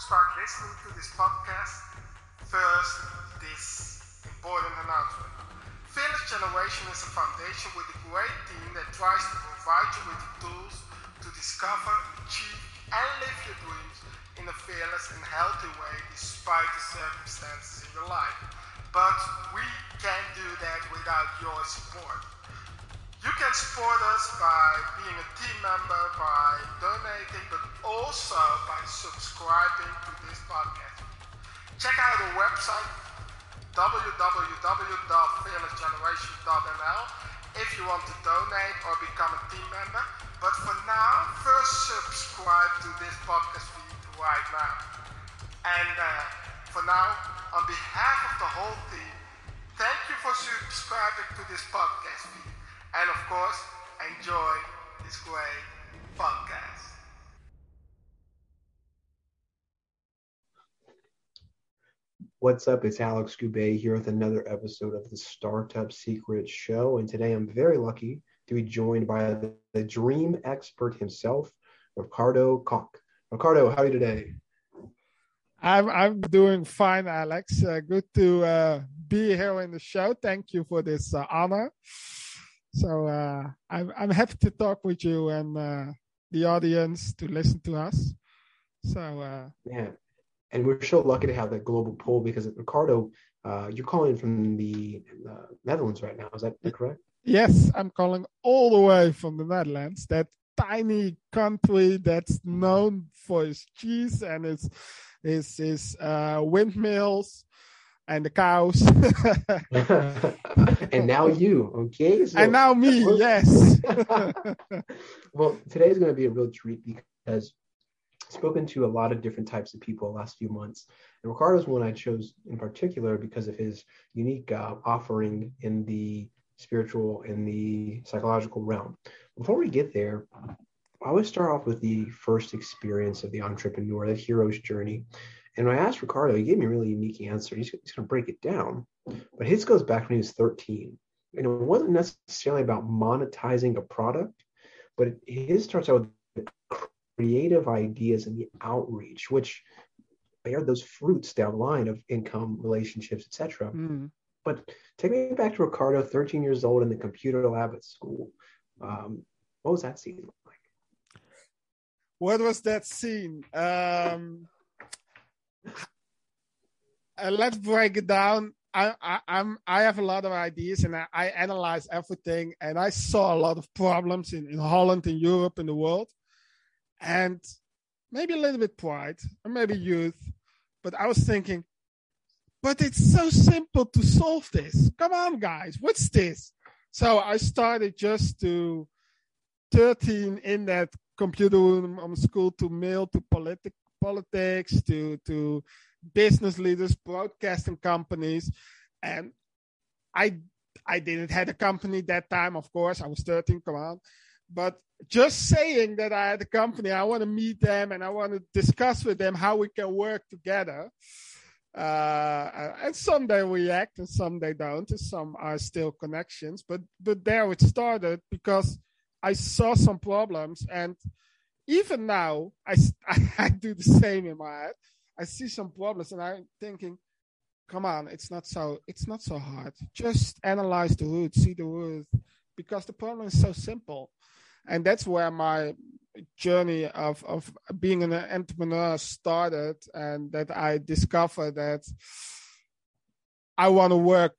start listening to this podcast, first, this important announcement. Fearless Generation is a foundation with a great team that tries to provide you with the tools to discover, achieve, and live your dreams in a fearless and healthy way despite the circumstances in your life. But we can't do that without your support. You can support us by being a team member, by donating, but also by subscribing to this podcast. Check out our website www.fearlessgeneration.nl if you want to donate or become a team member. But for now, first subscribe to this podcast feed right now. And uh, for now, on behalf of the whole team, thank you for subscribing to this podcast feed. And of course, enjoy this great podcast. What's up? It's Alex Goubet here with another episode of the Startup Secret Show. And today I'm very lucky to be joined by the, the dream expert himself, Ricardo Koch. Ricardo, how are you today? I'm I'm doing fine, Alex. Uh, good to uh, be here in the show. Thank you for this uh, honor. So uh, I'm I'm happy to talk with you and uh, the audience to listen to us. So uh, yeah, and we're so lucky to have that global pool because Ricardo, you're calling from the Netherlands right now. Is that correct? Yes, I'm calling all the way from the Netherlands. That tiny country that's known for its cheese and its its, its uh, windmills and the cows. and now you, okay? So, and now me, yes. well, today is going to be a real treat because I've spoken to a lot of different types of people the last few months. And Ricardo's one I chose in particular because of his unique uh, offering in the spiritual and the psychological realm. Before we get there, I always start off with the first experience of the entrepreneur, the hero's journey. And when I asked Ricardo, he gave me a really unique answer. He's, he's going to break it down. But his goes back when he was 13. And it wasn't necessarily about monetizing a product, but it, his starts out with creative ideas and the outreach, which bear those fruits down the line of income, relationships, etc. Mm. But take me back to Ricardo, 13 years old in the computer lab at school. Um, what was that scene like? What was that scene? Um, uh, let's break it down. I, I, I'm I have a lot of ideas and I, I analyze everything and I saw a lot of problems in, in Holland, in Europe, in the world, and maybe a little bit pride or maybe youth, but I was thinking, but it's so simple to solve this. Come on, guys, what's this? So I started just to 13 in that computer room of school to mail to politic politics to to business leaders, broadcasting companies, and I I didn't have a company that time. Of course, I was 13. Come on, but just saying that I had a company, I want to meet them and I want to discuss with them how we can work together. Uh, and some they react and some they don't. And some are still connections, but but there it started because I saw some problems and even now, I, I, do the same in my head. I see some problems and I'm thinking, come on, it's not so it's not so hard. Just analyze the root, see the root, because the problem is so simple, and that's where my journey of of being an entrepreneur started, and that I discovered that I want to work.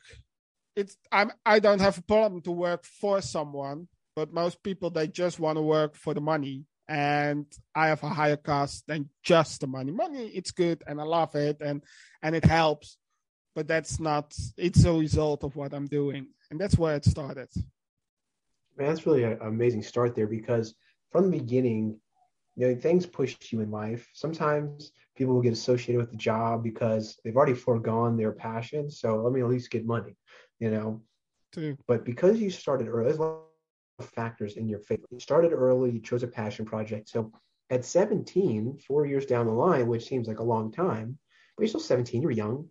It's I'm I don't have a problem to work for someone, but most people they just want to work for the money and I have a higher cost than just the money. Money, it's good and I love it and and it helps, but that's not. It's a result of what I'm doing, and that's where it started. Man, that's really an amazing start there because from the beginning, you know, things push you in life. Sometimes people will get associated with the job because they've already foregone their passion. So let me at least get money, you know. But because you started early, factors in your favor. You started early, you chose a passion project. So at 17, four years down the line, which seems like a long time, but you're still 17, you're young.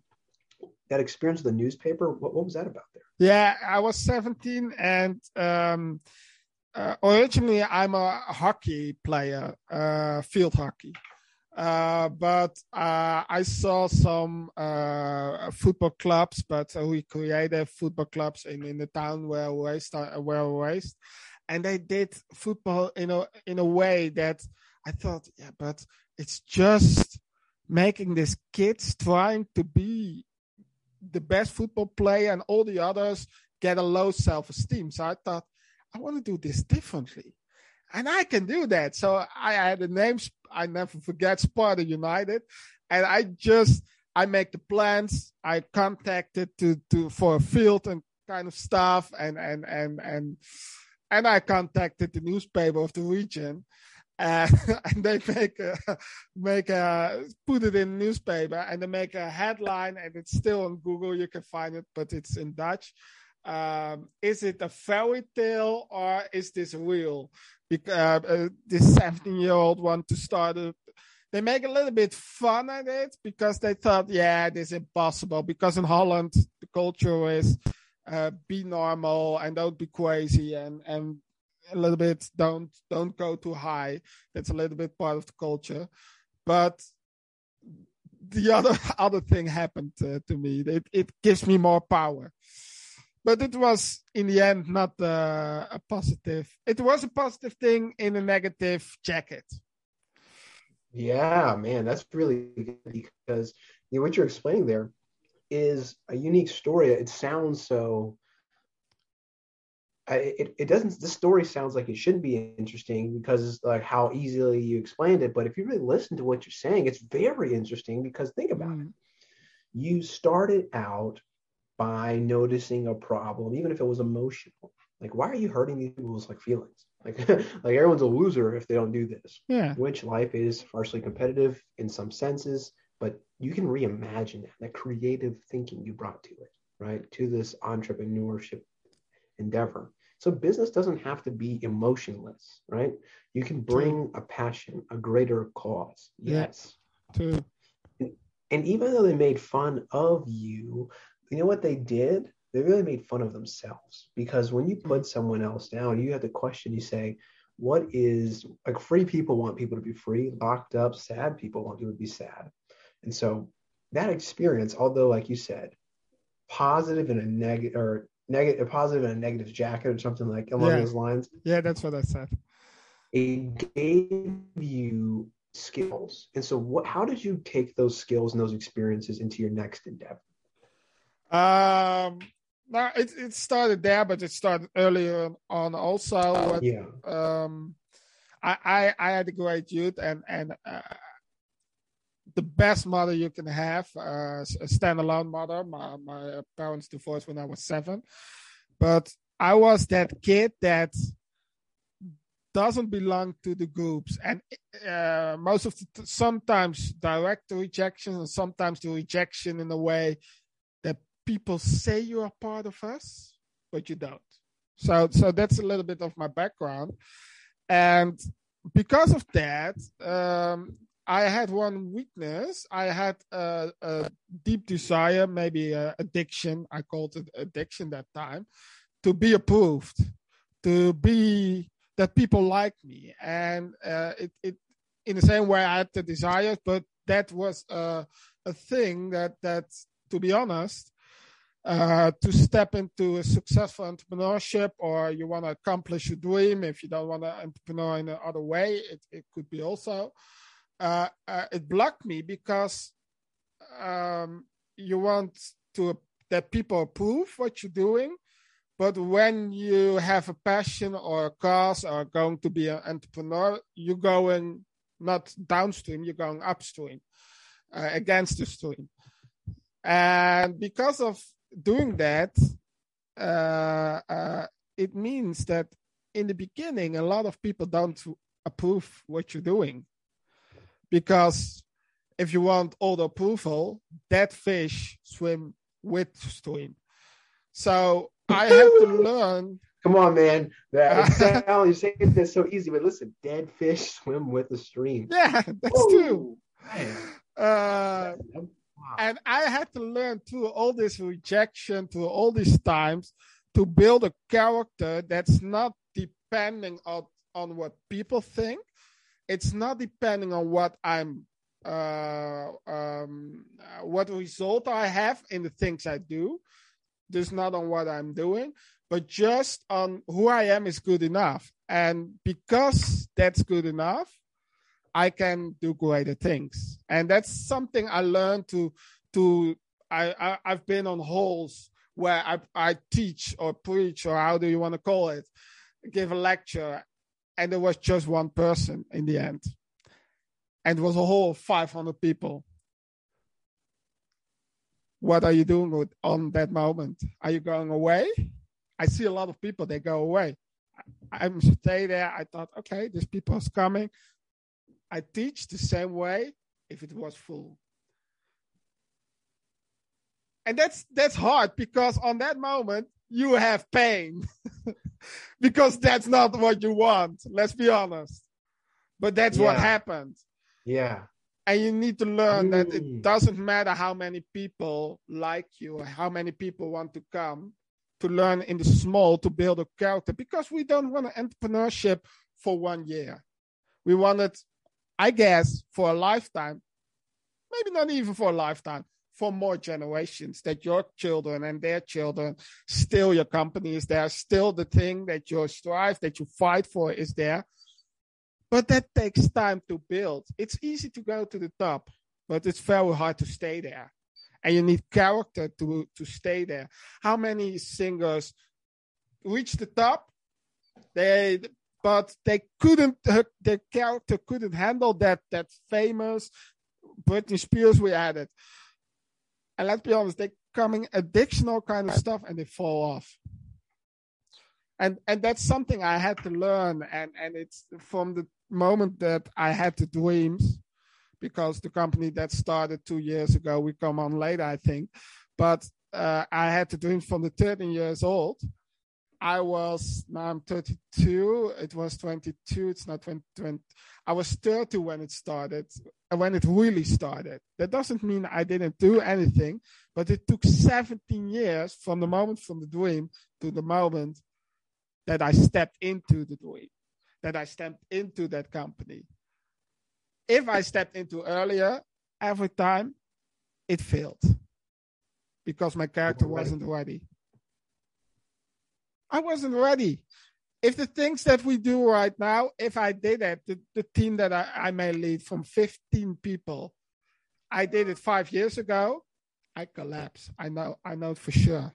That experience with the newspaper, what, what was that about there? Yeah, I was 17 and um, uh, originally I'm a hockey player, uh, field hockey. Uh, but uh, I saw some uh, football clubs, but we created football clubs in, in the town where we uh, where we raised, and they did football in a in a way that I thought, yeah, but it's just making these kids trying to be the best football player, and all the others get a low self esteem. So I thought, I want to do this differently and I can do that. So I had the names. I never forget Sparta United, and I just I make the plans. I contacted to to for a field and kind of stuff, and and and and and I contacted the newspaper of the region. Uh, and they make a, make a put it in newspaper and they make a headline and it's still on Google. You can find it, but it's in Dutch. Um, is it a fairy tale or is this real? because uh, this 17 year old want to start a, they make a little bit fun at it because they thought, yeah, this is impossible. Because in Holland, the culture is uh, be normal and don't be crazy and, and a little bit don't don't go too high. That's a little bit part of the culture. But the other other thing happened uh, to me. It it gives me more power but it was in the end not uh, a positive. It was a positive thing in a negative jacket. Yeah, man, that's really good because you know, what you're explaining there is a unique story. It sounds so. it, it doesn't. This story sounds like it shouldn't be interesting because like how easily you explained it. But if you really listen to what you're saying, it's very interesting because think about mm. it. You started out by noticing a problem, even if it was emotional. Like, why are you hurting these people's like feelings? Like, like everyone's a loser if they don't do this. Yeah. Which life is partially competitive in some senses, but you can reimagine that, that creative thinking you brought to it, right? To this entrepreneurship endeavor. So business doesn't have to be emotionless, right? You can bring a passion, a greater cause. Yes. Yeah. And even though they made fun of you, you know what they did? They really made fun of themselves because when you put someone else down, you have to question, you say, what is like free people want people to be free, locked up, sad people want people to be sad. And so that experience, although like you said, positive in a negative or negative positive in a negative jacket or something like along yeah. those lines. Yeah, that's what I said. It gave you skills. And so what how did you take those skills and those experiences into your next endeavor? Um, no, it it started there, but it started earlier on also. Oh, yeah. Um, I, I I had a great youth and and uh, the best mother you can have, uh, a standalone mother. My my parents divorced when I was seven, but I was that kid that doesn't belong to the groups and uh, most of the sometimes direct rejection and sometimes the rejection in a way people say you are part of us, but you don't. So, so that's a little bit of my background, and because of that, um, I had one weakness. I had a, a deep desire, maybe addiction. I called it addiction that time, to be approved, to be that people like me, and uh, it, it in the same way I had the desires, but that was a, a thing that that to be honest uh, to step into a successful entrepreneurship or you want to accomplish your dream. If you don't want to entrepreneur in another way it, it could be also uh, uh, it blocked me because um, you want to that people approve what you're doing but when you have a passion or a cause or going to be an entrepreneur you're going not downstream you're going upstream uh, against the stream. And because of doing that, uh, uh, it means that in the beginning, a lot of people don't approve what you're doing because if you want all the approval, that fish swim with stream. So I have to learn. Come on, man. That you're saying this so easy, but listen, dead fish swim with the stream. Yeah, that's Whoa. true. Uh, and I had to learn through all this rejection, through all these times, to build a character that's not depending on, on what people think. It's not depending on what I'm uh, um, what result I have in the things I do. Just not on what I'm doing, but just on who I am is good enough. And because that's good enough, I can do greater things. And that's something I learned to to I, I have been on halls where I I teach or preach or how do you want to call it, give a lecture, and there was just one person in the end, and it was a whole 500 people. What are you doing with, on that moment? Are you going away? I see a lot of people they go away. I'm stay there. I thought, okay, these people is coming. I teach the same way if it was full and that's that's hard because on that moment you have pain because that's not what you want let's be honest but that's yeah. what happened yeah and you need to learn mm. that it mm. doesn't matter how many people like you or how many people want to come to learn in the small to build a character because we don't want an entrepreneurship for one year we want it i guess for a lifetime maybe not even for a lifetime for more generations that your children and their children still your company is there still the thing that you strive that you fight for is there. But that takes time to build. It's easy to go to the top but it's very hard to stay there. And you need character to to stay there. How many singers reach the top? They but they couldn't their character couldn't handle that that famous Britney Spears we added and let's be honest, they're coming addictional kind of stuff and they fall off. And and that's something I had to learn. And and it's from the moment that I had the dreams, because the company that started two years ago, we come on later, I think. But uh, I had the dreams from the 13 years old. I was now I'm 32. It was 22. It's not 20, 20. I was 30 when it started uh, when it really started. That doesn't mean I didn't do anything, but it took 17 years from the moment from the dream to the moment that I stepped into the dream, that I stepped into that company. If I stepped into earlier, every time it failed because my character wasn't ready. I wasn't ready if the things that we do right now, if I did it, the, the team that I, I may lead from 15 people, I did it five years ago, I collapse. I know, I know for sure.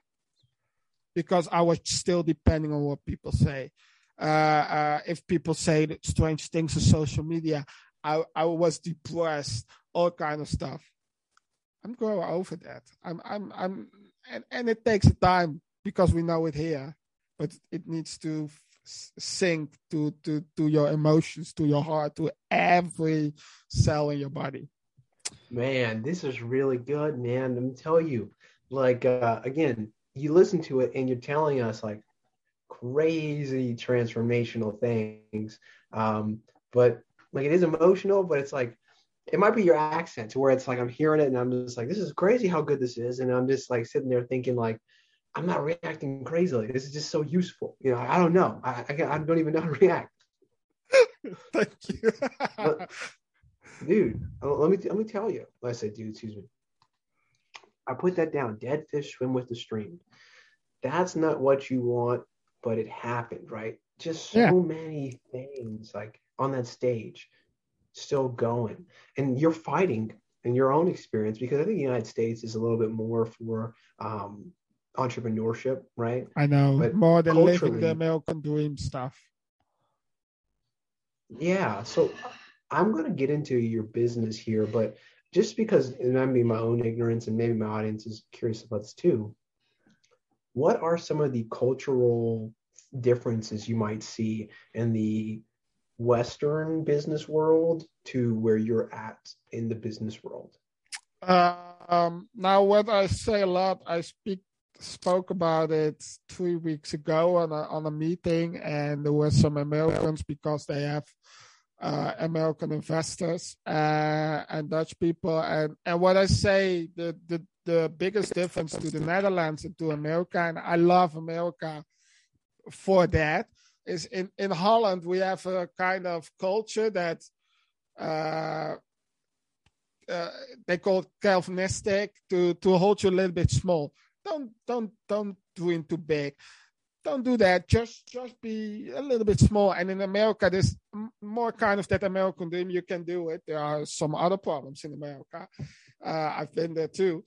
Because I was still depending on what people say. Uh, uh, if people say strange things on social media, I, I was depressed, all kind of stuff. I'm going over that. I'm, I'm, I'm, and, and it takes time because we know it here, but it needs to sync to to to your emotions, to your heart, to every cell in your body. Man, this is really good, man. Let me tell you, like uh, again, you listen to it and you're telling us like crazy transformational things, um, but like it is emotional, but it's like it might be your accent to where it's like I'm hearing it and I'm just like, this is crazy how good this is, and I'm just like sitting there thinking like I'm not reacting crazily. This is just so useful. You know, I don't know. I, I, I don't even know how to react. Thank you. but, dude, let me let me tell you. I said, dude, excuse me. I put that down. Dead fish swim with the stream. That's not what you want, but it happened, right? Just so yeah. many things like on that stage, still going, and you're fighting in your own experience because I think the United States is a little bit more for um, entrepreneurship, right? I know but more than living the American dream stuff. Yeah, so I'm going to get into your business here, but just because it might be my own ignorance and maybe my audience is curious about this too. What are some of the cultural differences you might see in the Western business world to where you're at in the business world? Um, now, what I say a lot, I speak spoke about it three weeks ago on a, on a meeting, and there were some Americans because they have uh, American investors uh, and Dutch people. And, and what I say, the, the, the biggest difference to the Netherlands and to America, and I love America for that, is in, in Holland, we have a kind of culture that uh, uh, they call Calvinistic to to hold you a little bit small. Don't don't don't dream too big. Don't do that. Just just be a little bit small. And in America, there's more kind of that American dream. You can do it. There are some other problems in America. Uh, I've been there too.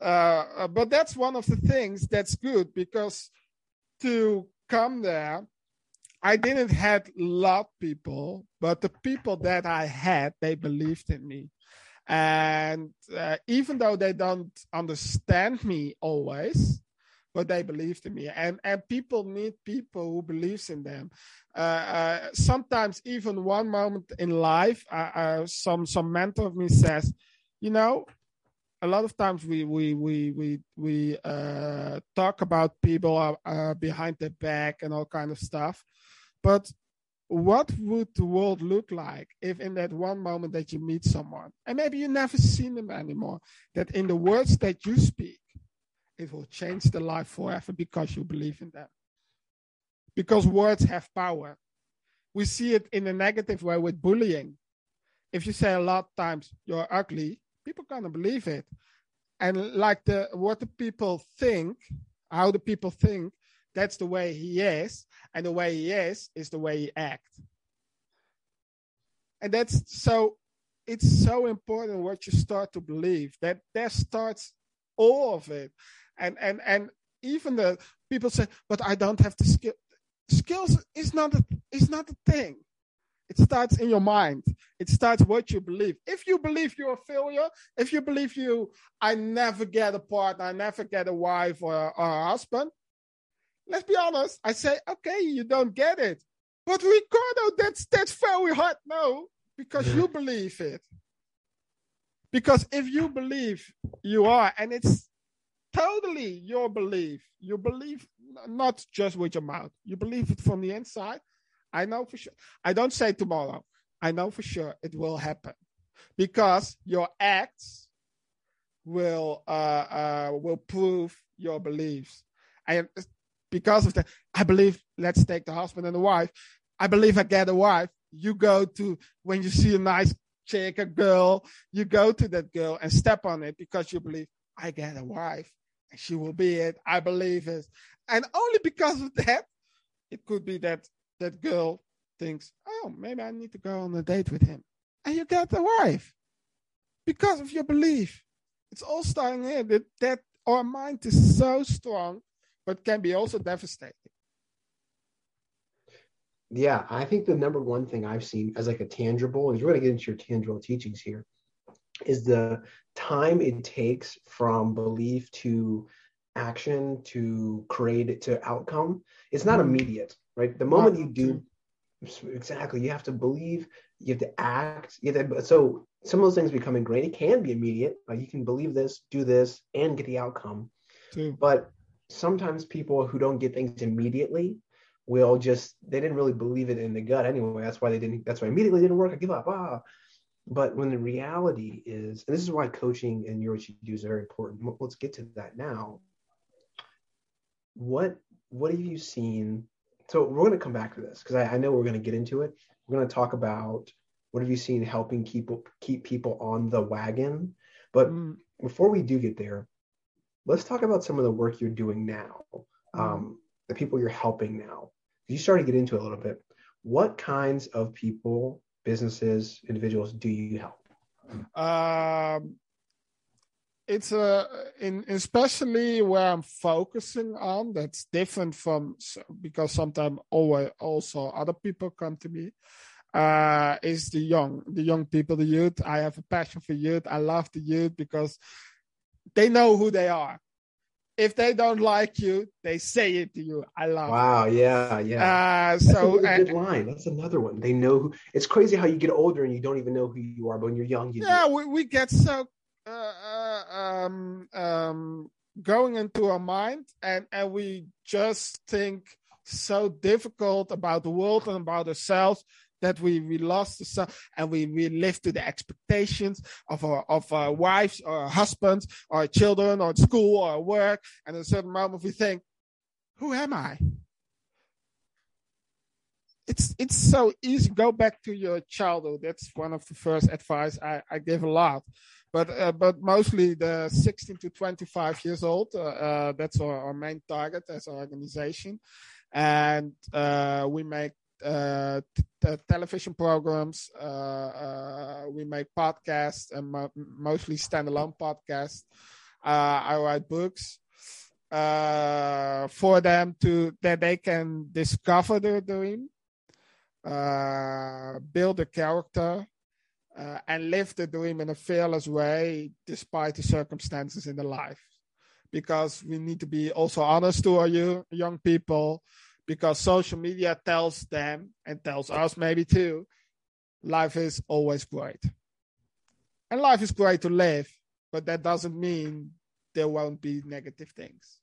Uh, uh but that's one of the things that's good because to come there I didn't had a lot people, but the people that I had, they believed in me. And uh, even though they don't understand me always, but they believed in me. And and people need people who believes in them. Uh, uh, sometimes even one moment in life, uh, uh, some some mentor of me says, you know, a lot of times we we we we we uh, talk about people behind their back and all kind of stuff but what would the world look like if in that one moment that you meet someone and maybe you never seen them anymore that in the words that you speak it will change the life forever because you believe in them? Because words have power. We see it in a negative way with bullying. If you say a lot of times you're ugly people gonna believe it. And like the what the people think how the people think that's the way he is and the way he is is the way he acts and that's so it's so important what you start to believe that that starts all of it. And and and even the people say but i don't have the skill. Skills is not a, is not a thing. It starts in your mind. It starts what you believe. If you believe you're a failure if you believe you i never get a partner i never get a wife or, or a husband let's be honest. I say, okay, you don't get it. But Ricardo, that's that's very hard. No, because you believe it. Because if you believe you are, and it's totally your belief, you believe not just with your mouth, you believe it from the inside. I know for sure. I don't say tomorrow. I know for sure it will happen because your acts will uh, uh, will prove your beliefs. And because of that, I believe, let's take the husband and the wife. I believe I get a wife. You go to, when you see a nice chick, a girl, you go to that girl and step on it because you believe, I get a wife and she will be it. I believe it. And only because of that, it could be that that girl thinks, oh, maybe I need to go on a date with him. And you get a wife because of your belief. It's all starting here that, that our mind is so strong but can be also devastating. Yeah, I think the number one thing I've seen as like a tangible, and we're going to get into your tangible teachings here, is the time it takes from belief to action to create to outcome. It's not mm-hmm. immediate, right? The moment you do, exactly, you have to believe, you have to act. You have to, so some of those things become ingrained. It can be immediate, like you can believe this, do this, and get the outcome. But sometimes people who don't get things immediately will just they didn't really believe it in the gut anyway. That's why they didn't. That's why immediately didn't work. I give up. Ah. But when the reality is, and this is why coaching and your what you do is very important. Let's get to that now. What what have you seen? So we're going to come back to this because I, I know we're going to get into it. We're going to talk about what have you seen helping keep keep people on the wagon. But mm. before we do get there, let's talk about some of the work you're doing now, mm-hmm. um, the people you're helping now. You started to get into it a little bit. What kinds of people, businesses, individuals do you help? Um, it's a in especially where I'm focusing on. That's different from because sometimes always also other people come to me. Uh, is the young, the young people, the youth. I have a passion for youth. I love the youth because they know who they are. If they don't like you, they say it to you. I love. Wow! It. Yeah, yeah. Uh, so That's a good line. That's another one. They know who. It's crazy how you get older and you don't even know who you are, but when you're young, you. Yeah, we, we get so uh, uh, um, um, going into our mind, and and we just think so difficult about the world and about ourselves that we we lost the son and we we live to the expectations of our of our wives or our husbands or our children or school or work and at a certain moment we think who am i it's it's so easy. Go back to your childhood. That's one of the first advice I, I give a lot. But uh, but mostly the 16 to 25 years old. Uh, uh, that's our, our, main target as an organization, and uh, we make uh, t- television programs. Uh, we make podcasts and mo- mostly standalone podcasts. I write books Uh for them to that they can discover their dream uh, build a character, uh, and live the dream in a fearless way despite the circumstances in the life. Because we need to be also honest to our young people, because social media tells them and tells us maybe too, life is always great. And life is great to live, but that doesn't mean there won't be negative things.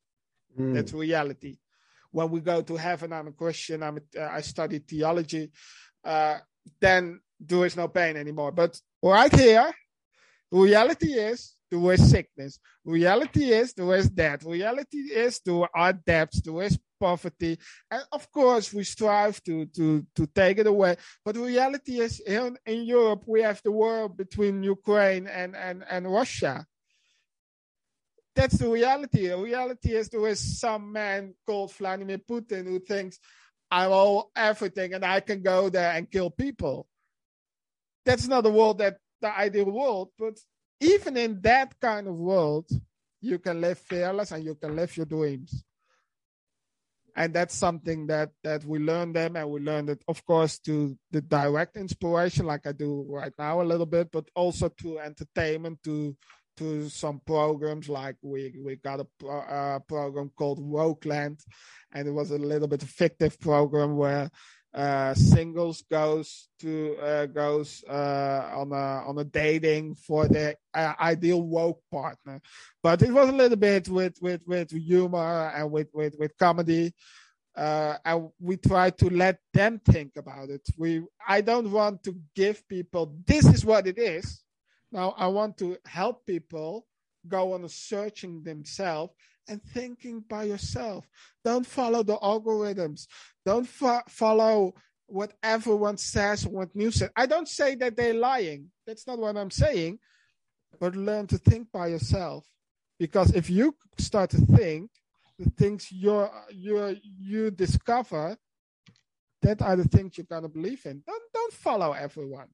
Mm. That's reality when we go to heaven, I'm a Christian, I'm a, uh, I study theology, uh, then there is no pain anymore. But right here, reality is there is sickness. Reality is there is death. Reality is there are debts. There is poverty. And of course, we strive to, to, to take it away. But the reality is in, in Europe, we have the war between Ukraine and, and, and Russia that's the reality. The reality is there is some man called Vladimir Putin who thinks I'm all everything and I can go there and kill people. That's not the world that the ideal world, but even in that kind of world, you can live fearless and you can live your dreams. And that's something that that we learn them and we learn it, of course, to the direct inspiration, like I do right now a little bit, but also to entertainment, to to some programs like we we got a, a program called Wokeland, and it was a little bit fictive program where uh, singles goes to uh, goes uh, on a on a dating for their uh, ideal woke partner, but it was a little bit with with with humor and with with with comedy. Uh, and we try to let them think about it. We I don't want to give people this is what it is now, I want to help people go on a searching themselves and thinking by yourself. Don't follow the algorithms. Don't fo- follow what everyone says what news says. I don't say that they're lying. That's not what I'm saying. But learn to think by yourself. Because if you start to think, the things you you you discover, that are the things you're gonna believe in. Don't don't follow everyone.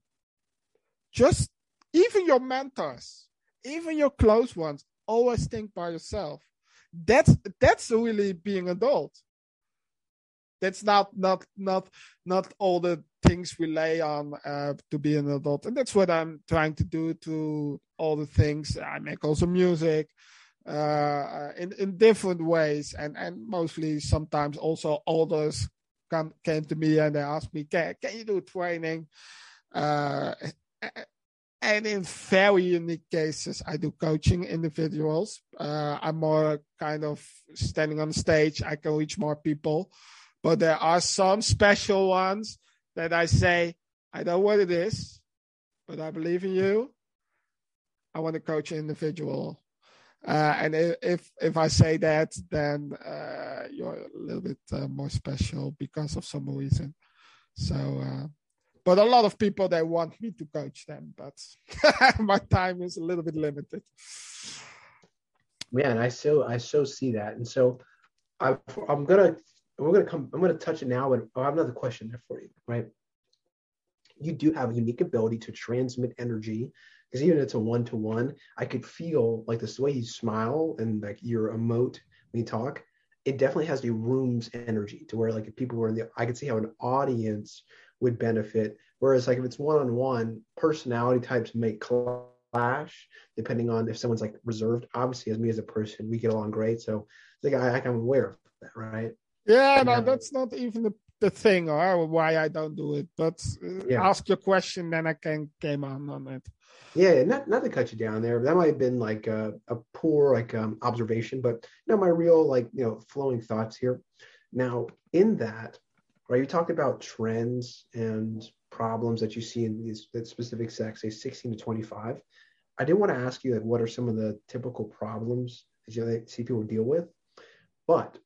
Just even your mentors, even your close ones, always think by yourself. That's that's really being adult. That's not not not not all the things we lay on uh, to be an adult, and that's what I'm trying to do to all the things. I make also music uh, in in different ways, and and mostly sometimes also others come came to me and they asked me, "Can can you do training?" Uh, and in very unique cases, I do coaching individuals. Uh, I'm more kind of standing on stage. I can reach more people, but there are some special ones that I say, I don't know what it is, but I believe in you. I want to coach an individual. Uh, and if if I say that, then uh, you're a little bit uh, more special because of some reason. So uh, but a lot of people they want me to coach them but my time is a little bit limited. Man i so i so see that. And so I, i'm gonna we're gonna come i'm gonna touch it now but i have another question there for you right? You do have a unique ability to transmit energy because even if it's a one-to-one i could feel like this way you smile and like your emote when you talk it definitely has the room's energy to where like if people were in the i could see how an audience would benefit. Whereas like if it's one on one, personality types may clash depending on if someone's like reserved. Obviously, as me as a person, we get along great. So like I, I'm aware of that, right? Yeah, no, that's not even the, the thing or why I don't do it. But uh, yeah. ask your question, then I can came on on it. Yeah, not not to cut you down there. That might have been like a, a poor like um, observation, but you know my real like you know flowing thoughts here. Now in that, right? You talked about trends and problems that you see in these that specific sex, say 16 to 25. I did want to ask you like what are some of the typical problems that you see people deal with, but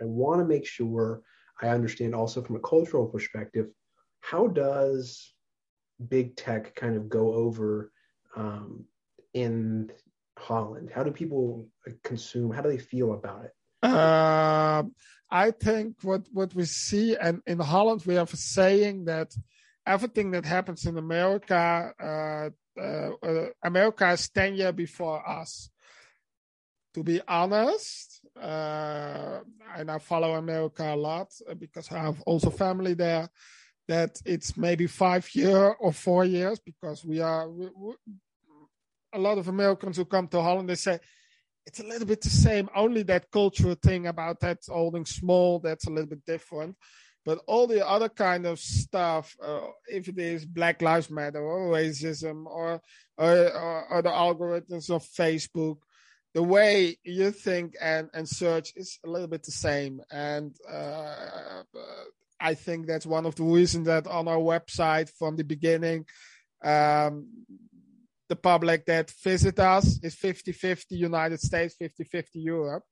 I want to make sure I understand also from a cultural perspective, how does big tech kind of go over um, in Holland? How do people consume? How do they feel about it? Uh, I think what what we see, and in Holland we have a saying that everything that happens in America, uh, uh, uh America is ten years before us. To be honest, uh, and I follow America a lot because I have also family there. That it's maybe five year or four years because we are we, we, a lot of Americans who come to Holland. They say it's a little bit the same. Only that cultural thing about that holding small that's a little bit different. But all the other kind of stuff, uh, if it is Black Lives Matter or racism or, or, or, or the algorithms of Facebook, the way you think and, and search is a little bit the same. And uh, I think that's one of the reasons that on our website from the beginning, um, the public that visit us is 50-50 United States, 50-50 Europe,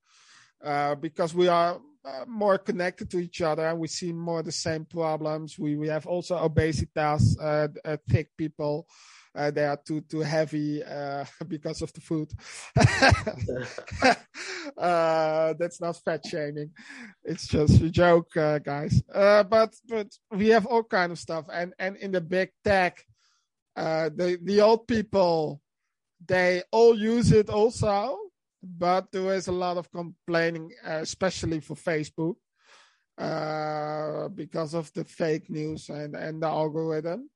uh, because we are uh, more connected to each other and we see more the same problems. We we have also obesity, uh, uh, thick people. Uh, they are too too heavy because of the food. that's not fat shaming; it's just a joke, guys. But but we have all kind of stuff, and and in the big tech, uh, the the old people they all use it also, but there is a lot of complaining, uh, especially for Facebook, uh, because of the fake news and and the algorithm.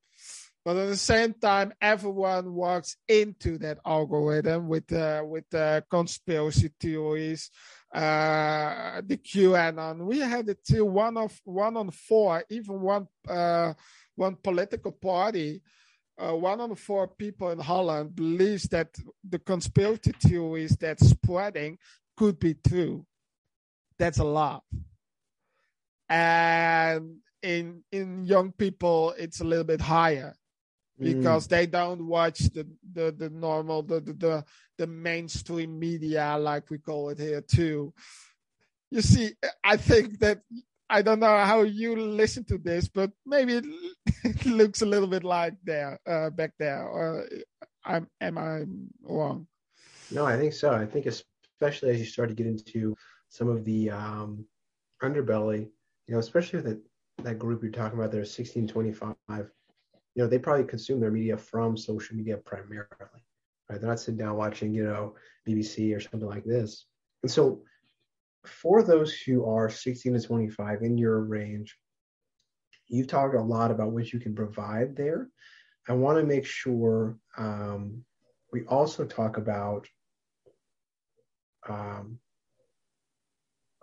But at the same time, everyone walks into that algorithm with uh, with the conspiracy theories, uh, the QAnon. We had it till one of one on four, even one uh, one political party uh, one of four people in Holland believes that the conspiracy theories that's spreading could be true. That's a lot. And in in young people, it's a little bit higher because mm. they don't watch the, the, the normal the, the, the the mainstream media like we call it here too. You see, I think that I don't know how you listen to this, but maybe it, looks a little bit like there uh, back there. Or I'm, am I wrong? No, I think so. I think especially as you start to get into some of the um, underbelly, you know, especially that that group you're talking about, there, 1625. You know, they probably consume their media from social media primarily. Right? They're not sitting down watching, you know, BBC or something like this. And so for those who are 16 to 25 in your range, you've talked a lot about what you can provide there. I want to make sure um, we also talk about, um,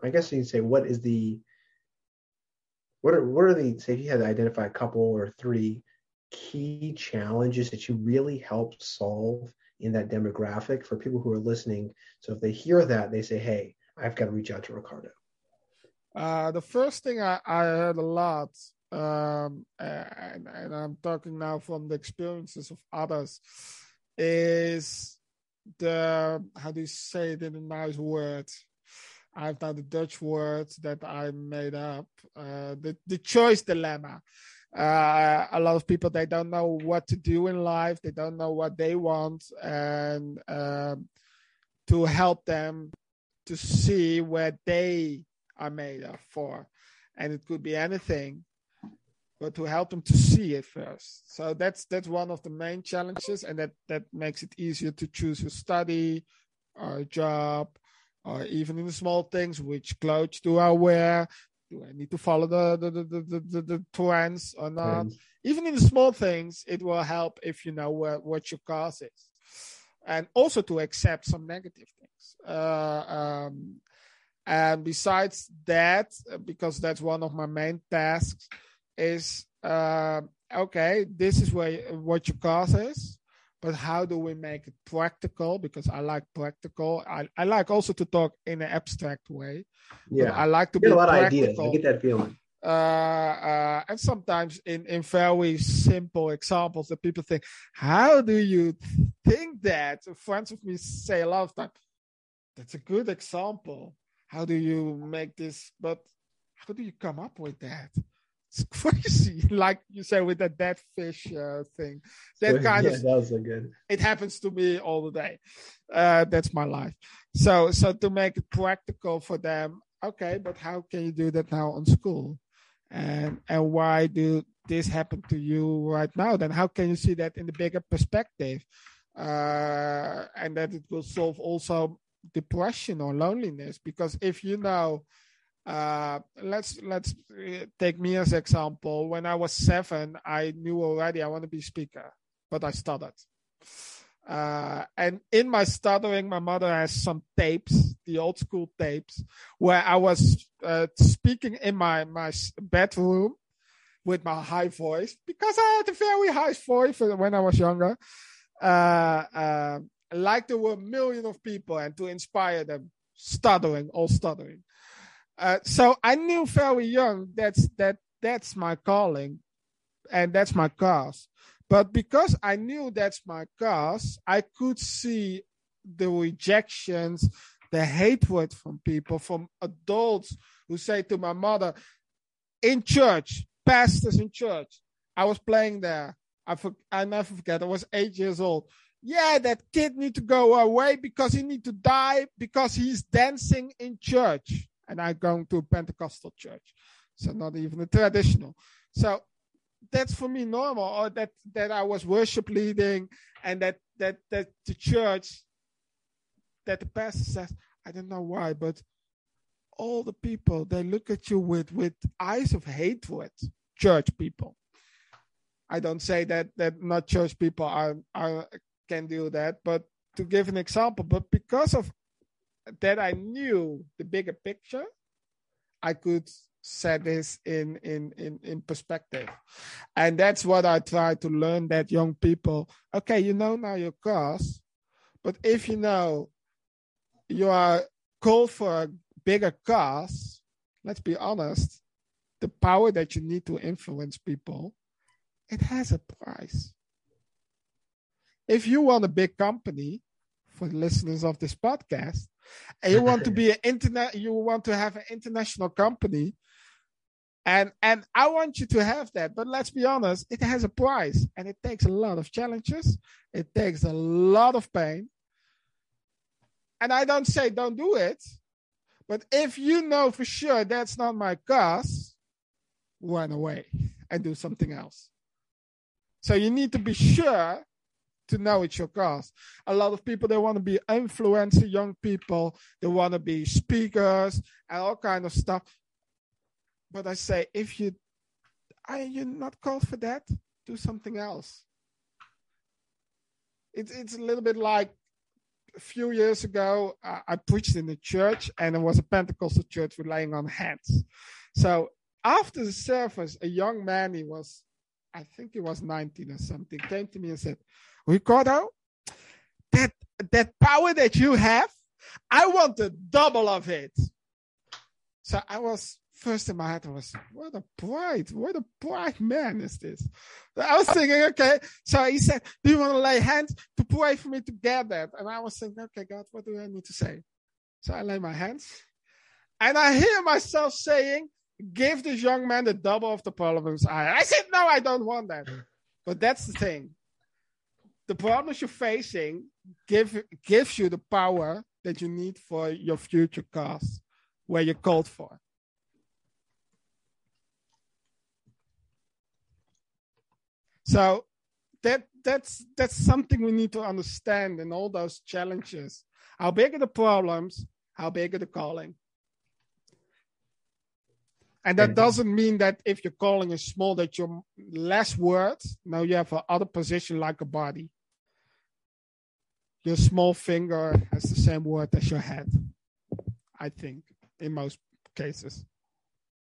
I guess you'd say, what is the, what are, what are the, say if you had to identify a couple or three key challenges that you really help solve in that demographic for people who are listening. So if they hear that, they say, hey, I've got to reach out to Ricardo? Uh, the first thing I, I heard a lot, um, and, and I'm talking now from the experiences of others, is the how do you say it in a nice word? I've done the Dutch word that I made up. Uh, the the choice dilemma. Uh, a lot of people they don't know what to do in life. They don't know what they want, and um, to help them to see where they are made of for. And it could be anything, but to help them to see it first. So that's that's one of the main challenges, and that that makes it easier to choose a study or a job, or even in the small things, which clothes do I wear? Do I need to follow the the the the, the, the trends or not? Trends. Even in the small things, it will help if you know what, what your cause is, and also to accept some negative um, and besides that, because that's one of my main tasks, is uh, okay, this is where what your cause is, but how do we make it practical? Because I like practical. I, I like also to talk in an abstract way. Yeah, I like to get be a lot practical. of ideas. I get that feeling. Uh, uh, and sometimes in, in very simple examples that people think, how do you think that? Friends of me say a lot of times, that's a good example. How do you make this? But how do you come up with that? It's crazy, like you said with that dead fish uh, thing. That kind yeah, of that good. it happens to me all the day. Uh, that's my life. So, so to make it practical for them, okay, but how can you do that now on school? And and why do this happen to you right now? Then how can you see that in the bigger perspective? Uh, and that it will solve also depression or loneliness because if you know uh, let's let's uh, take me as example. When I was seven, I knew already I want to be speaker, but I stuttered. Uh, and in my stuttering, my mother has some tapes, the old school tapes, where I was uh, speaking in my my bedroom with my high voice because I had a very high voice when I was younger. Uh, uh, like there were a million of people, and to inspire them, stuttering, all stuttering. Uh, so I knew very young that's that that's my calling, and that's my cause. But because I knew that's my cause, I could see the rejections, the hatred from people, from adults who say to my mother, in church, pastors in church. I was playing there. I for, I never forget. I was eight years old. Yeah, that kid need to go away because he need to die because he's dancing in church. And I'm going to a Pentecostal church, so not even a traditional. So that's for me normal or that that i was worship leading and that that that the church that the pastor says i don't know why but all the people they look at you with with eyes of hatred church people i don't say that that not church people are are can do that. But to give an example but because of that i knew the bigger picture i could set this in, in in in perspective. And that's what i try to learn that young people okay you know now your cause but if you know you are called for a bigger cause let's be honest the power that you need to influence people it has a price if you want a big company for the listeners of this podcast and you want to be an internet you want to have an international company and and I want you to have that. But let's be honest, it has a price and it takes a lot of challenges. It takes a lot of pain. And I don't say don't do it. But if you know for sure that's not my cause, run away and do something else. So you need to be sure to know it's your cause. A lot of people they want to be influencer young people, they want to be speakers and all kind of stuff. But I say, if you are you not called for that, do something else. It's it's a little bit like a few years ago, uh, I preached in a church, and it was a Pentecostal church with laying on hands. So after the service, a young man, he was, I think he was 19 or something, came to me and said, Ricardo, that that power that you have, I want the double of it. So I was first in my head I was, what a bright, what a bright man is this? I was thinking, okay. So he said, do you want to lay hands to pray for me to get that? And I was thinking, okay, God, what do I need to say? So I lay my hands and I hear myself saying, give this young man the double of the problems I I said, no, I don't want that. But that's the thing. The problems you're facing give gives you the power that you need for your future cause where you're called for. So that that's that's something we need to understand in all those challenges. How big are the problems? How big are the calling? And that doesn't mean that if your calling is small, that you're less worth. Now you have other position like a body. Your small finger has the same word as your head. I think in most cases.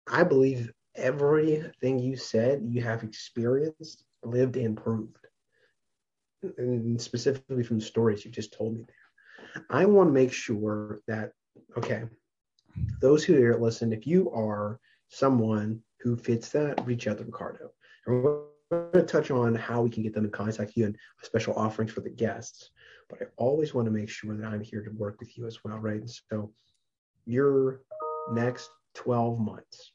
I believe everything you said you have experienced lived and proved, and specifically from the stories you just told me there. I want to make sure that, okay, those who are listening, if you are someone who fits that, reach out to Ricardo. And we're going to touch on how we can get them in contact with you and special offerings for the guests. But I always want to make sure that I'm here to work with you as well, right? And so your next 12 months,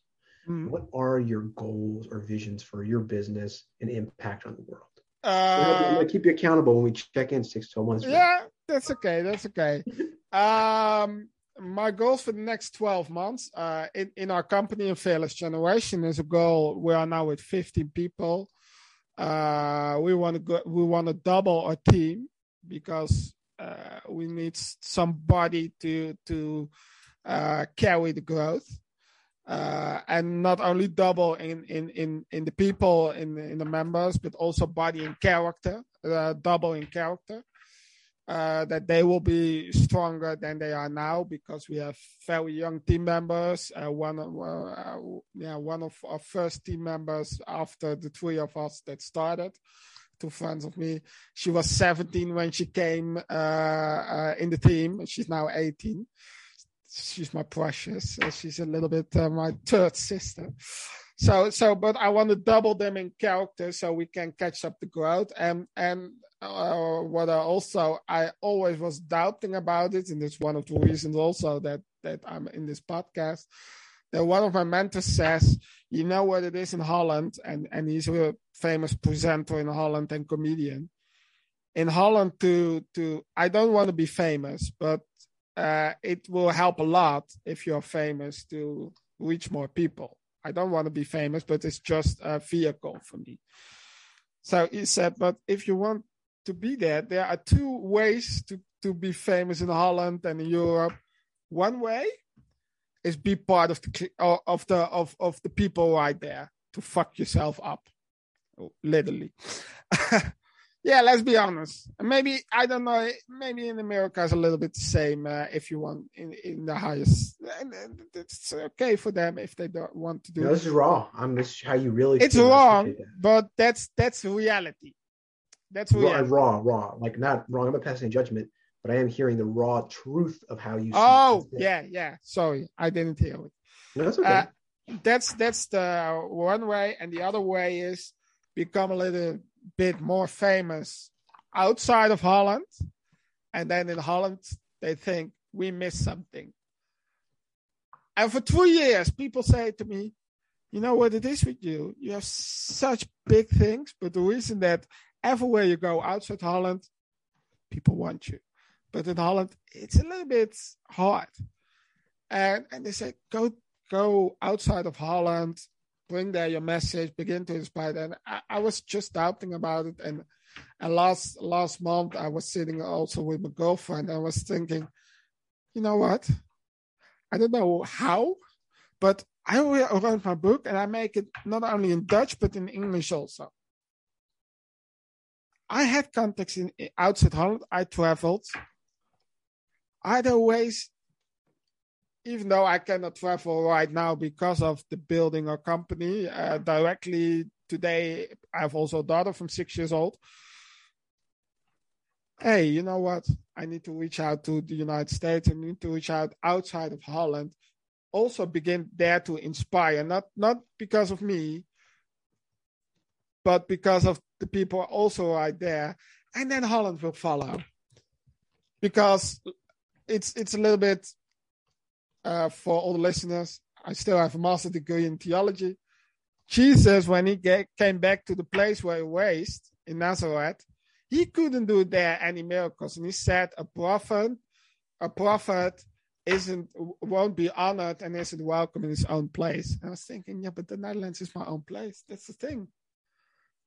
Mm. What are your goals or visions for your business and impact on the world? Uh, gonna keep you accountable when we check in six to months. Yeah, that's okay. That's okay. um, my goals for the next 12 months uh, in, in our company in Fearless Generation is a goal. We are now with 15 people. Uh, we want to go, we want to double our team because uh, we need somebody to to uh, carry the growth. Uh, and not only double in, in, in, in the people in, in the members, but also body and character, uh, double in character uh, that they will be stronger than they are now because we have very young team members. Uh, one, yeah, one of our first team members after the three of us that started, two friends of me. She was 17 when she came uh, uh, in the team. She's now 18. She's my precious. she's a little bit uh, my third sister so so but i want to double them in character so we can catch up the growth and and uh, what I also I always was doubting about it, and it's one of the reasons also that that I'm in this podcast. That one of my mentors says, "You know what it is in Holland," and and he's a famous presenter in Holland and comedian. In Holland, to to I don't want to be famous, but uh, it will help a lot if you're famous to reach more people. I don't want to be famous, but it's just a vehicle for me. So he said, but if you want to be there, there are two ways to, to be famous in Holland and in Europe. One way is be part of the of the of, of the people right there to fuck yourself up, literally. yeah, let's be honest. Maybe I don't know. Maybe in America it's a little bit the same. Uh, if you want in in the highest, it's okay for them if they don't want to do. No, this is raw. I'm this is how you really. It's wrong, but that's that's reality. That's raw, raw, raw. Like not wrong. I'm not passing judgment, but I am hearing the raw truth of how you. Oh yeah, yeah. Sorry, I didn't hear it. No, that's okay. Uh, that's that's the one way, and the other way is become a little bit more famous outside of Holland, and then in Holland they think we missed something. And for two years, people say to me, "You know what it is with you? You have such big things, but the reason that everywhere you go outside Holland, people want you. But in Holland, it's a little bit hard. And and they say, go go outside of Holland, bring there your message, begin to inspire. And I, I was just doubting about it. And and last last month I was sitting also with my girlfriend. I was thinking, you know what? I don't know how, but I wrote my book and I make it not only in Dutch but in English also. I had contacts in outside Holland. I traveled. Either ways, even though I cannot travel right now because of the building or company uh, directly today, I have also a daughter from six years old. Hey, you know what? I need to reach out to the United States. I need to reach out outside of Holland. Also begin there to inspire, not not because of me, but because of the people also right there, and then Holland will follow because it's it's a little bit uh, for all the listeners. I still have a master degree in theology. Jesus, when he get, came back to the place where he raised in Nazareth, he couldn't do there any miracles, and he said, "A prophet, a prophet." Isn't won't be honored and isn't welcome in his own place. And I was thinking, yeah, but the Netherlands is my own place. That's the thing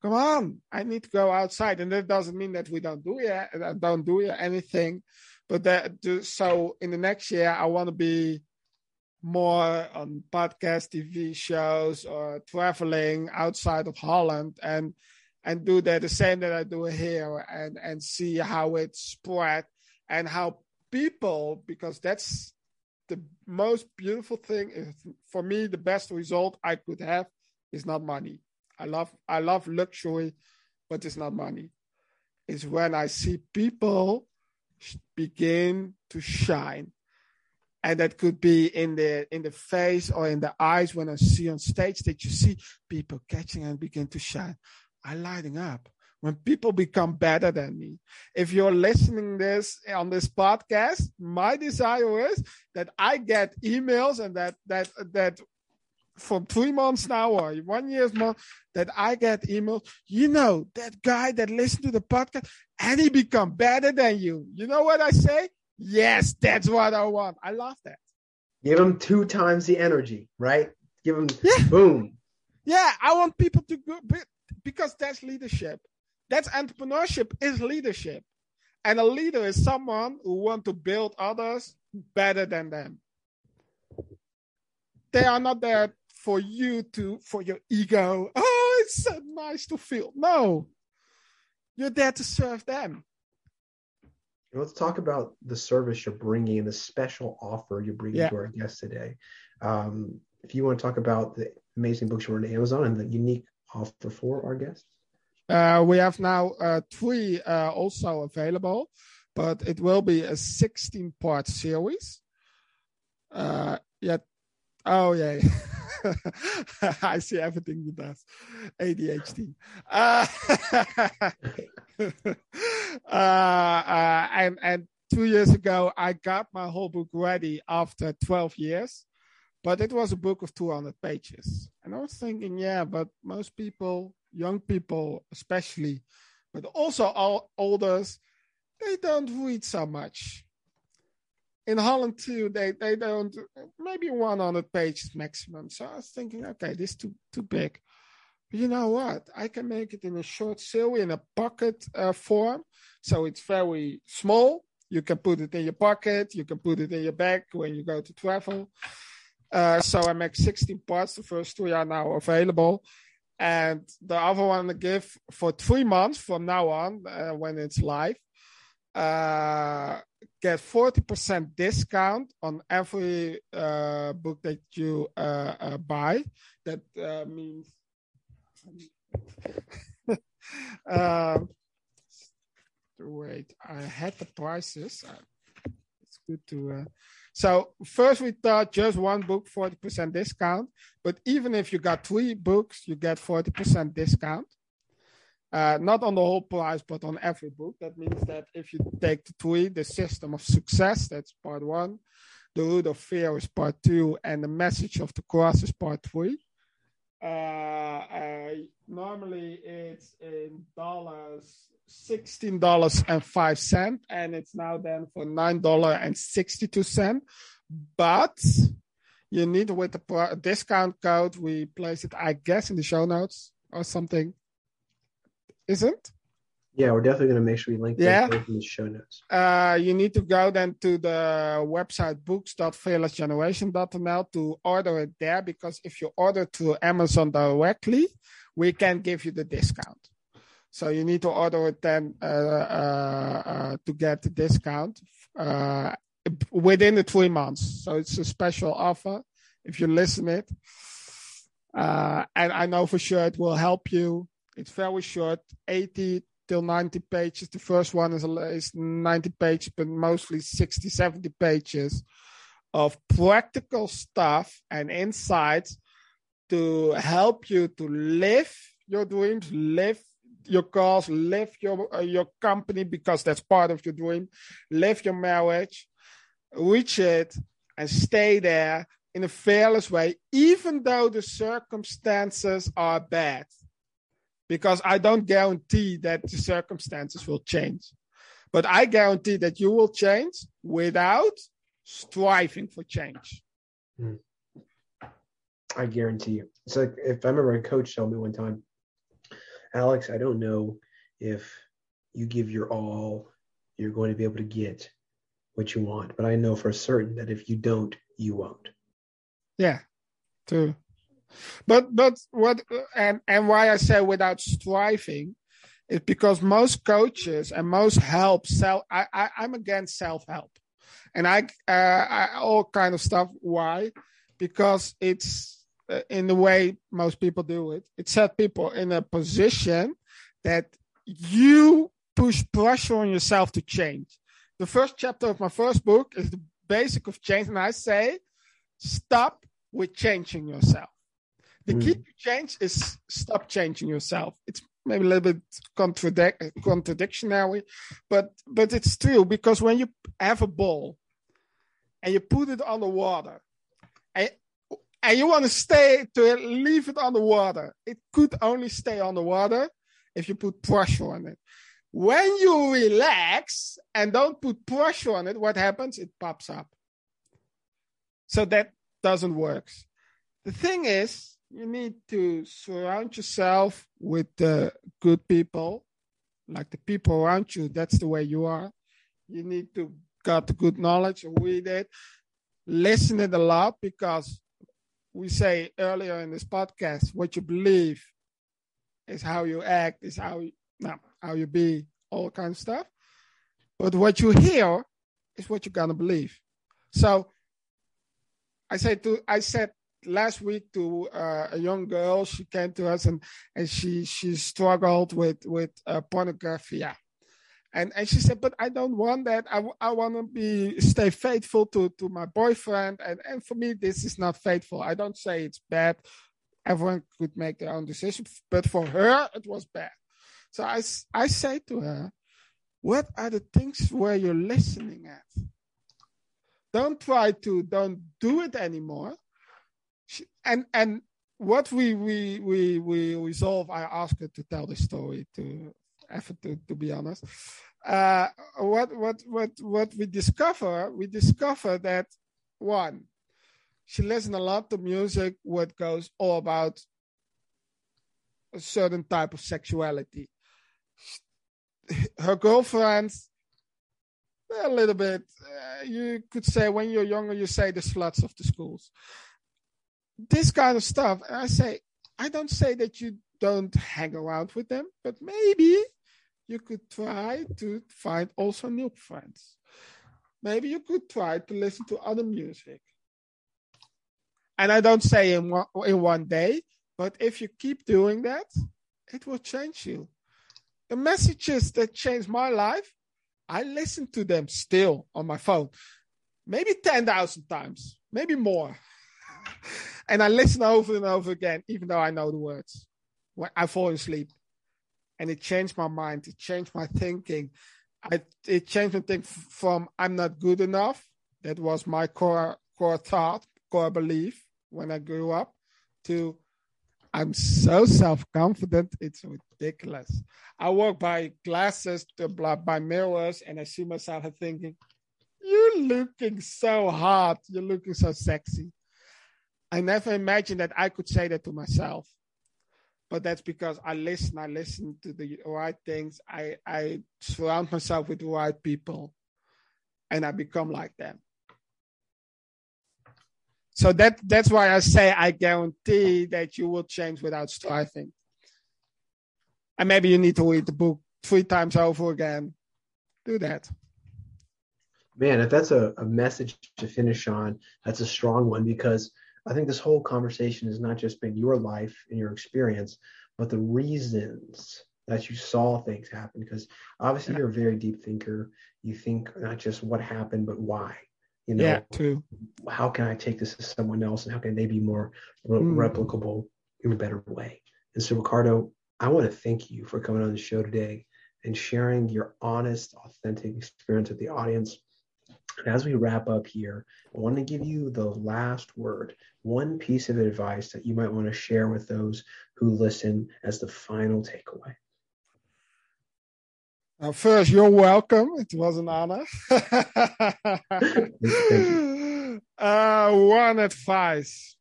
come on, I need to go outside. And that doesn't mean that we don't do uh, don't do anything, but that so in the next year I want to be more on podcast, TV shows, or traveling outside of Holland and and do that the same that I do here and and see how it spread and how people because that's the most beautiful thing for me the best result I could have is not money I love I love luxury, but it's not money. It's when I see people begin to shine. And that could be in the in the face or in the eyes when I see on stage that you see people catching and begin to shine. I lighting up when people become better than me. If you're listening this on this podcast, my desire is that I get emails and that that that for three months now or one year's more that I get emails. You know that guy that listened to the podcast and he become better than you. You know what I say? Yes, that's what I want. I love that. Give him two times the energy, right? Give him Yeah. boom. Yeah, I want people to go be- because that's leadership. That's entrepreneurship is leadership. And a leader is someone who want to build others better than them. They are not there for you to for your ego. Oh, it's so nice to feel. No. You're there to serve them. Let's talk about the service you're bringing and the special offer you're bringing Yeah. to our guests today. Um, if you want to talk about the amazing books you're on Amazon and the unique offer for our guests. Uh, we have now uh, three uh, also available, but it will be a 16 part series. Uh, yeah. Oh, yeah. I see everything with us, ADHD. Uh, uh, uh, and, and two years ago, I got my whole book ready after 12 years, but it was a book of 200 pages. And I was thinking, yeah, but most people, young people especially, but also all olders, they don't read so much. In Holland too, they, they don't maybe 100 pages maximum. So I was thinking, okay, this is too too big. But you know what? I can make it in a short series in a pocket uh, form, so it's very small. You can put it in your pocket. You can put it in your bag when you go to travel. Uh, so I make 16 parts. The first three are now available. And the other one I give for three months from now on, uh, when it's live, uh, get 40% discount on every uh, book that you uh, uh, buy. That uh, means. um, wait, I had the prices. Uh, It's good to. So first we thought just one book, 40% discount. But even if you got three books, you get 40% discount. Uh, not on the whole price, but on every book. That means that if you take the three, the system of success, that's part one, the root of fear is part two, and the message of the cross is part three. Uh, uh, normally it's in dollars, sixteen dollars and five cent, and it's now then for nine dollar and sixty two cent. But you need with the discount code, we place it, I guess, in the show notes or something. Isn't? Yeah, we're definitely going to make sure we link Yeah. those in the show notes. uh, you need to go then to the website books.fearlessgeneration.nl to order it there because if you order to Amazon directly, we can give you the discount. So you need to order it then uh, uh, uh, to get the discount uh, within the three months. So it's a special offer if you listen it. Uh, and I know for sure it will help you. It's very short, 80 till 90 pages. The first one is, is 90 pages, but mostly 60, 70 pages of practical stuff and insights to help you to live your dreams, live your goals, live your uh, your company because that's part of your dream, live your marriage, reach it, and stay there in a fearless way, even though the circumstances are bad because I don't guarantee that the circumstances will change. But I guarantee that you will change without striving for change. Hmm. I guarantee you. It's like if I remember a coach told me one time, Alex, I don't know if you give your all, you're going to be able to get what you want. But I know for certain that if you don't, you won't. Yeah, true. But but what and and why I say without striving is because most coaches and most help self. I, I I'm against self help, and I uh I, all kind of stuff. Why? Because it's uh, in the way most people do it. It set people in a position that you push pressure on yourself to change. The first chapter of my first book is the basic of change, and I say stop with changing yourself. The key to hmm. change is stop changing yourself. It's maybe a little bit contradic- contradictionary, but but it's true because when you have a ball and you put it on the water, and and you want to stay to leave it on the water. It could only stay on the water if you put pressure on it. When you relax and don't put pressure on it, what happens? It pops up. So that doesn't work. The thing is, you need to surround yourself with uh, good people, like the people around you. That's the way you are. You need to got good knowledge, read it, listen it a lot because we say earlier in this podcast, what you believe is how you act, is how you, no, how you be, all kind of stuff. But what you hear is what you're gonna believe. So I said to I said last week to uh, a young girl, she came to us and and she she struggled with with uh, pornography. And, and she said, but I don't want that. I, I want to be stay faithful to, to my boyfriend. And, and for me, this is not faithful. I don't say it's bad. Everyone could make their own decision, but for her, it was bad. So I, I say to her, what are the things where you're listening at? Don't try to, don't do it anymore. And, and what we, we, we, we resolve, I ask her to tell the story to, effort to, to be honest. Uh, what, what, what, what we discover, we discover that one, she listens a lot to music what goes all about a certain type of sexuality her girlfriends a little bit uh, you could say when you're younger you say the sluts of the schools this kind of stuff. And i say i don't say that you don't hang around with them but maybe you could try to find also new friends. Maybe you could try to listen to other music. And i don't say in one, in one day but if you keep doing that it will change you. The messages that changed my life, I listen to them still on my phone, maybe 10,000 times, maybe more. and I listen over and over again, even though I know the words. I fall asleep. And it changed my mind, it changed my thinking. I, it changed my thinking from I'm not good enough. That was my core core thought, core belief when I grew up, to I'm so self confident, it's ridiculous. I walk by glasses, by mirrors, and I see myself thinking, You're looking so hot. You're looking so sexy. I never imagined that I could say that to myself. But that's because I listen, I listen to the right things. I, I surround myself with the right people and I become like them. So that that's why I say I guarantee that you will change without striving. And maybe you need to read the book three times over again. Do that. Man, if that's a, a message to finish on, that's a strong one because I think this whole conversation has not just been your life and your experience, but the reasons that you saw things happen. Because obviously, you're a very deep thinker. You think not just what happened, but why you know yeah, true. how can i take this to someone else and how can they be more re- mm. replicable in a better way and so ricardo i want to thank you for coming on the show today and sharing your honest authentic experience with the audience as we wrap up here i want to give you the last word one piece of advice that you might want to share with those who listen as the final takeaway uh, first, you're welcome. It was an honor. uh, one advice.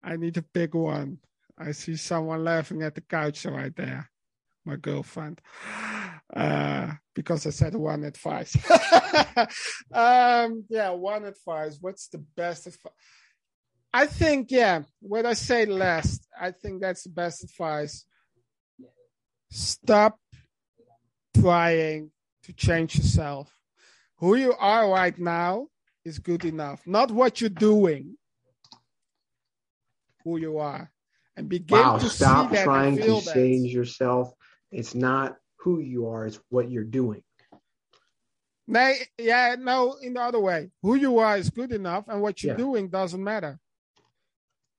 I need to pick one. I see someone laughing at the couch right there. My girlfriend. Uh, because I said one advice. um, yeah, one advice. What's the best advice? I think, yeah, what I say last, I think that's the best advice. Stop trying to change yourself. Who you are right now is good enough. Not what you're doing, who you are. And begin wow, to stop see that trying to that. change yourself. It's not who you are, it's what you're doing. No, yeah, no, in the other way. Who you are is good enough, and what you're Yeah. doing doesn't matter.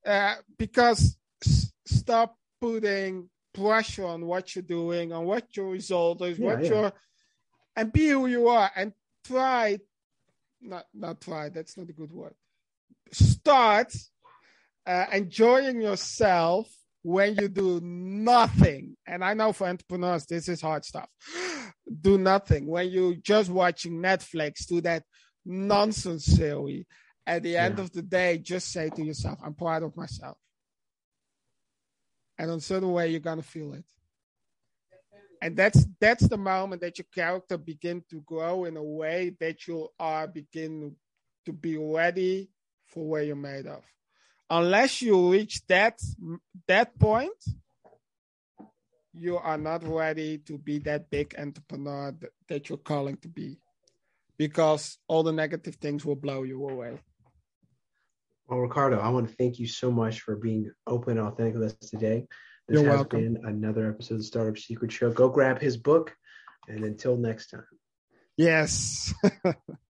Uh, because s- stop putting pressure on what you're doing, on what your result is, Yeah, what yeah. your, and be who you are, and try, not not try. That's not a good word. start uh, enjoying yourself when you do nothing. And I know for entrepreneurs, this is hard stuff. Do nothing. When you just watching Netflix, do that nonsense series. At the end yeah. of the day, just say to yourself, I'm proud of myself. And in a certain way, you're gonna feel it. And that's that's the moment that your character begin to grow in a way that you are begin to be ready for where you're made of unless you reach that that point you are not ready to be that big entrepreneur that, you're calling to be. Because all the negative things will blow you away. Well ricardo i want to thank you so much for being open and authentic with us today. This You're has welcome. been another episode of the startup secret show. Go grab his book and until next time. Yes